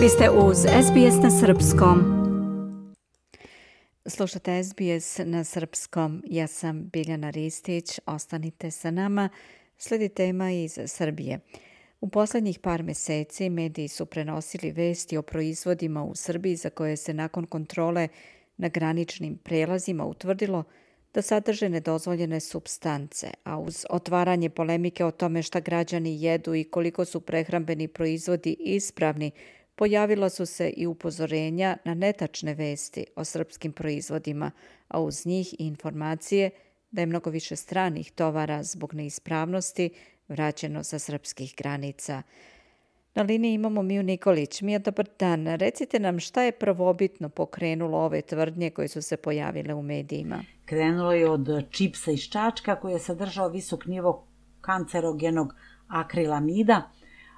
Vi ste uz SBS na Srpskom. Slušate SBS na Srpskom. Ja sam Biljana Ristić. Ostanite sa nama. Sledi tema iz Srbije. U poslednjih par meseci mediji su prenosili vesti o proizvodima u Srbiji za koje se nakon kontrole na graničnim prelazima utvrdilo da sadrže nedozvoljene substance, a uz otvaranje polemike o tome šta građani jedu i koliko su prehrambeni proizvodi ispravni, pojavila su se i upozorenja na netačne vesti o srpskim proizvodima, a uz njih i informacije da je mnogo više stranih tovara zbog neispravnosti vraćeno sa srpskih granica. Na liniji imamo Miju Nikolić. Mija, dobar dan. Recite nam šta je prvobitno pokrenulo ove tvrdnje koje su se pojavile u medijima? Krenulo je od čipsa iz Čačka koji je sadržao visok nivo kancerogenog akrilamida,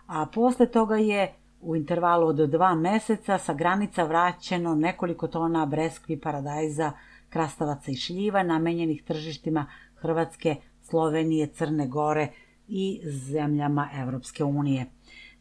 a posle toga je u intervalu od dva meseca sa granica vraćeno nekoliko tona breskvi, paradajza, krastavaca i šljiva namenjenih tržištima Hrvatske, Slovenije, Crne Gore i zemljama Evropske unije.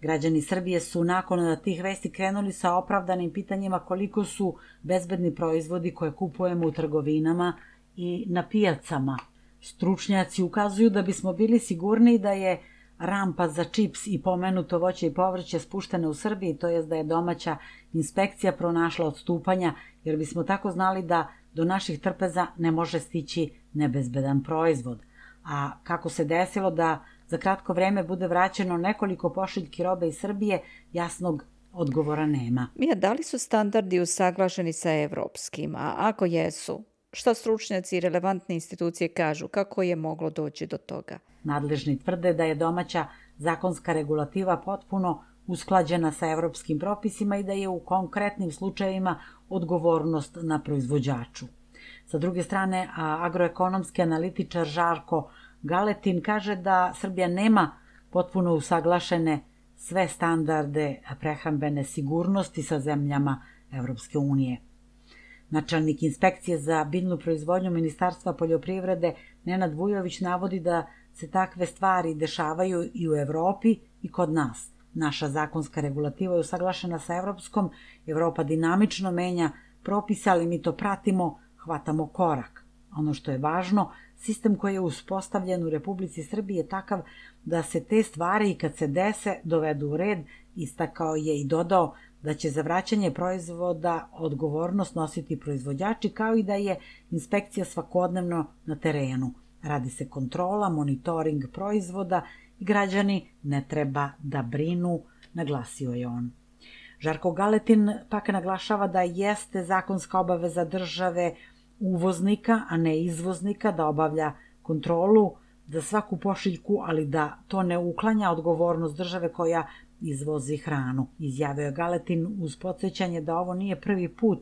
Građani Srbije su nakon tih vesti krenuli sa opravdanim pitanjima koliko su bezbedni proizvodi koje kupujemo u trgovinama i na pijacama. Stručnjaci ukazuju da bismo bili sigurni da je rampa za čips i pomenuto voće i povrće spuštene u Srbiji, to jest da je domaća inspekcija pronašla odstupanja, jer bismo tako znali da do naših trpeza ne može stići nebezbedan proizvod. A kako se desilo da za kratko vreme bude vraćeno nekoliko pošiljki robe iz Srbije, jasnog odgovora nema. Mija, da li su standardi usaglašeni sa evropskim, a ako jesu, šta stručnjaci i relevantne institucije kažu, kako je moglo doći do toga? Nadležni tvrde da je domaća zakonska regulativa potpuno usklađena sa evropskim propisima i da je u konkretnim slučajevima odgovornost na proizvođaču. Sa druge strane, agroekonomski analitičar Žarko Galetin kaže da Srbija nema potpuno usaglašene sve standarde prehrambene sigurnosti sa zemljama Evropske unije. Načelnik inspekcije za biljnu proizvodnju Ministarstva poljoprivrede Nenad Vujović navodi da se takve stvari dešavaju i u Evropi i kod nas. Naša zakonska regulativa je usaglašena sa evropskom, Evropa dinamično menja propise, ali mi to pratimo, hvatamo korak. Ono što je važno, sistem koji je uspostavljen u Republici Srbiji je takav da se te stvari i kad se dese dovedu u red, istakao je i dodao da će za vraćanje proizvoda odgovornost nositi proizvođači kao i da je inspekcija svakodnevno na terenu. Radi se kontrola, monitoring proizvoda i građani ne treba da brinu, naglasio je on. Žarko Galetin pak naglašava da jeste zakonska obaveza države uvoznika, a ne izvoznika da obavlja kontrolu za svaku pošiljku, ali da to ne uklanja odgovornost države koja izvozi hranu. Izjavio je Galetin uz podsjećanje da ovo nije prvi put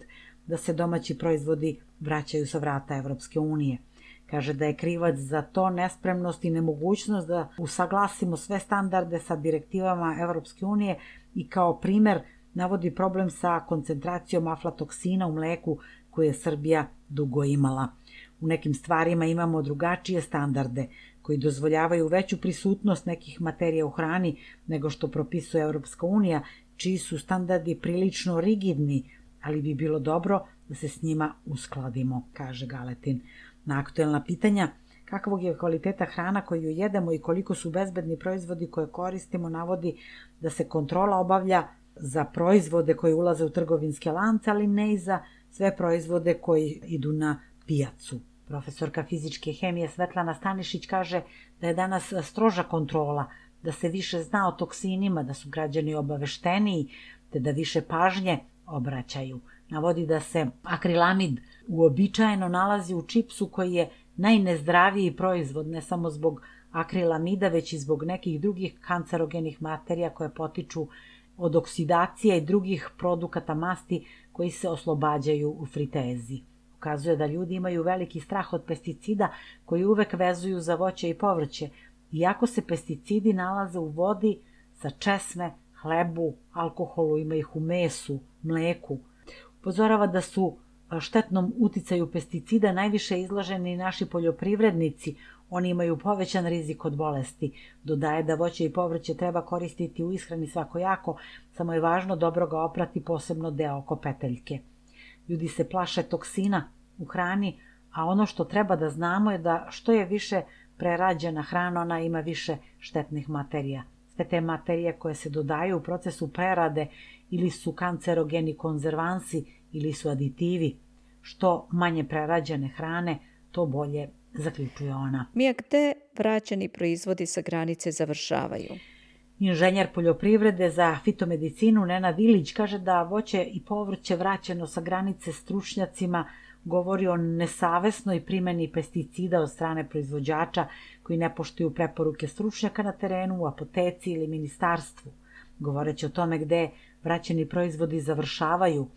da se domaći proizvodi vraćaju sa vrata Evropske unije. Kaže da je krivac za to nespremnost i nemogućnost da usaglasimo sve standarde sa direktivama Evropske unije i kao primer navodi problem sa koncentracijom aflatoksina u mleku koje je Srbija dugo imala. U nekim stvarima imamo drugačije standarde koji dozvoljavaju veću prisutnost nekih materija u hrani nego što propisuje Evropska unija, čiji su standardi prilično rigidni, ali bi bilo dobro da se s njima uskladimo, kaže Galetin. Na aktuelna pitanja kakvog je kvaliteta hrana koju jedemo i koliko su bezbedni proizvodi koje koristimo navodi da se kontrola obavlja za proizvode koji ulaze u trgovinske lance, ali ne i za sve proizvode koji idu na pijacu. Profesorka fizičke hemije Svetlana Stanišić kaže da je danas stroža kontrola, da se više zna o toksinima, da su građani obavešteniji, te da više pažnje obraćaju. Navodi da se akrilamid uobičajeno nalazi u čipsu koji je najnezdraviji proizvod ne samo zbog akrilamida, već i zbog nekih drugih kancerogenih materija koje potiču od oksidacije i drugih produkata masti koji se oslobađaju u fritezi. Ukazuje da ljudi imaju veliki strah od pesticida koji uvek vezuju za voće i povrće, iako se pesticidi nalaze u vodi sa česme, hlebu, alkoholu, ima ih u mesu, mleku. Upozorava da su štetnom uticaju pesticida najviše izloženi naši poljoprivrednici, oni imaju povećan rizik od bolesti. Dodaje da voće i povrće treba koristiti u ishrani svakojako, samo je važno dobro ga oprati posebno deo oko peteljke. Ljudi se plaše toksina u hrani, a ono što treba da znamo je da što je više prerađena hrana, ona ima više štetnih materija. Sve te materije koje se dodaju u procesu prerade ili su kancerogeni konzervansi ili su aditivi. Što manje prerađene hrane, to bolje zaključuje ona. Mija, gde vraćeni proizvodi sa granice završavaju? Inženjer poljoprivrede za fitomedicinu Nena Vilić kaže da voće i povrće vraćeno sa granice stručnjacima govori o nesavesnoj primeni pesticida od strane proizvođača koji ne poštuju preporuke stručnjaka na terenu, u apoteci ili ministarstvu. Govoreći o tome gde vraćeni proizvodi završavaju,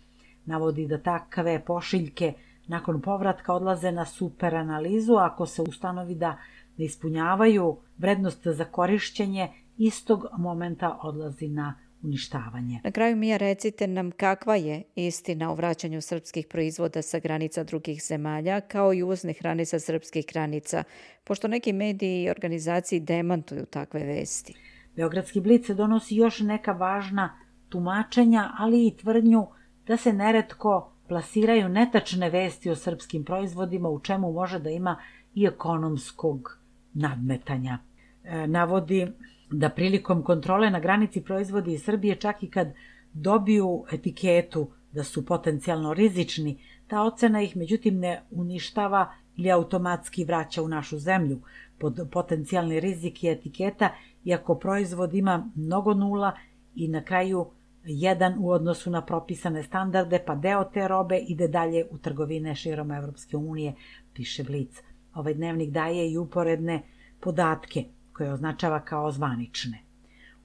navodi da takve pošiljke nakon povratka odlaze na superanalizu ako se ustanovi da ne ispunjavaju vrednost za korišćenje, istog momenta odlazi na uništavanje. Na kraju Mija recite nam kakva je istina o vraćanju srpskih proizvoda sa granica drugih zemalja kao i uvozne hrane sa srpskih granica, pošto neki mediji i organizaciji demantuju takve vesti. Beogradski blic donosi još neka važna tumačenja, ali i tvrdnju da se neretko plasiraju netačne vesti o srpskim proizvodima u čemu može da ima i ekonomskog nadmetanja. E, navodi da prilikom kontrole na granici proizvodi iz Srbije čak i kad dobiju etiketu da su potencijalno rizični, ta ocena ih međutim ne uništava ili automatski vraća u našu zemlju. Pod potencijalni rizik je etiketa, iako proizvod ima mnogo nula i na kraju jedan u odnosu na propisane standarde, pa deo te robe ide dalje u trgovine širom Evropske unije, piše Blic. Ovaj dnevnik daje i uporedne podatke koje označava kao zvanične.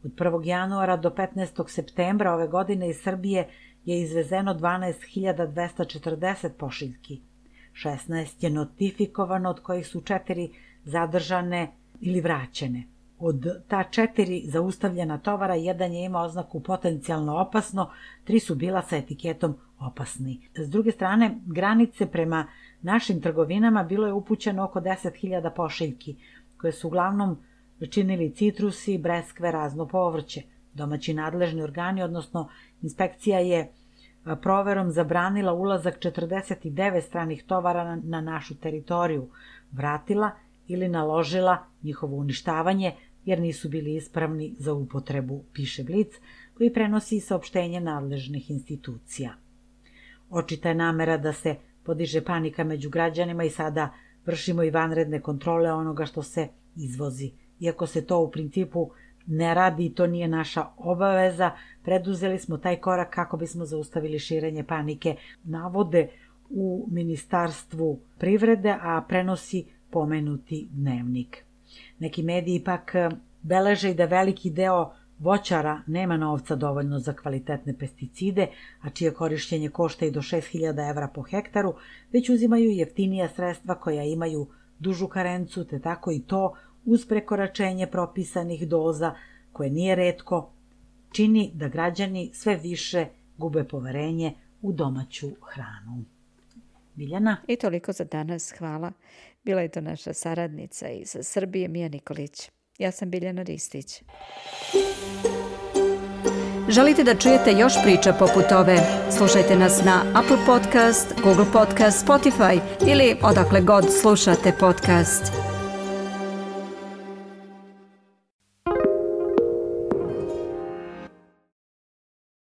Od 1. januara do 15. septembra ove godine iz Srbije je izvezeno 12.240 pošiljki. 16 je notifikovano, od kojih su četiri zadržane ili vraćene. Od ta četiri zaustavljena tovara, jedan je imao oznaku potencijalno opasno, tri su bila sa etiketom opasni. S druge strane, granice prema našim trgovinama bilo je upućeno oko 10.000 pošiljki, koje su uglavnom činili citrusi, breskve, razno povrće. Domaći nadležni organi, odnosno inspekcija je proverom zabranila ulazak 49 stranih tovara na našu teritoriju, vratila ili naložila njihovo uništavanje jer nisu bili ispravni za upotrebu, piše Blic, koji prenosi saopštenje nadležnih institucija. Očita je namera da se podiže panika među građanima i sada vršimo i vanredne kontrole onoga što se izvozi Iako se to u principu ne radi i to nije naša obaveza, preduzeli smo taj korak kako bismo zaustavili širenje panike. Navode u Ministarstvu privrede, a prenosi pomenuti dnevnik. Neki mediji pak eh, beleže i da veliki deo voćara nema novca dovoljno za kvalitetne pesticide, a čije korišćenje košta i do 6000 evra po hektaru, već uzimaju jeftinija sredstva koja imaju dužu karencu, te tako i to uz prekoračenje propisanih doza, koje nije redko, čini da građani sve više gube poverenje u domaću hranu. Biljana? I toliko za danas, hvala. Bila je to naša saradnica iz Srbije, Mija Nikolić. Ja sam Biljana Ristić. Želite da čujete još priča poput ove? Slušajte nas na Apple Podcast, Google Podcast, Spotify ili odakle god slušate podcast.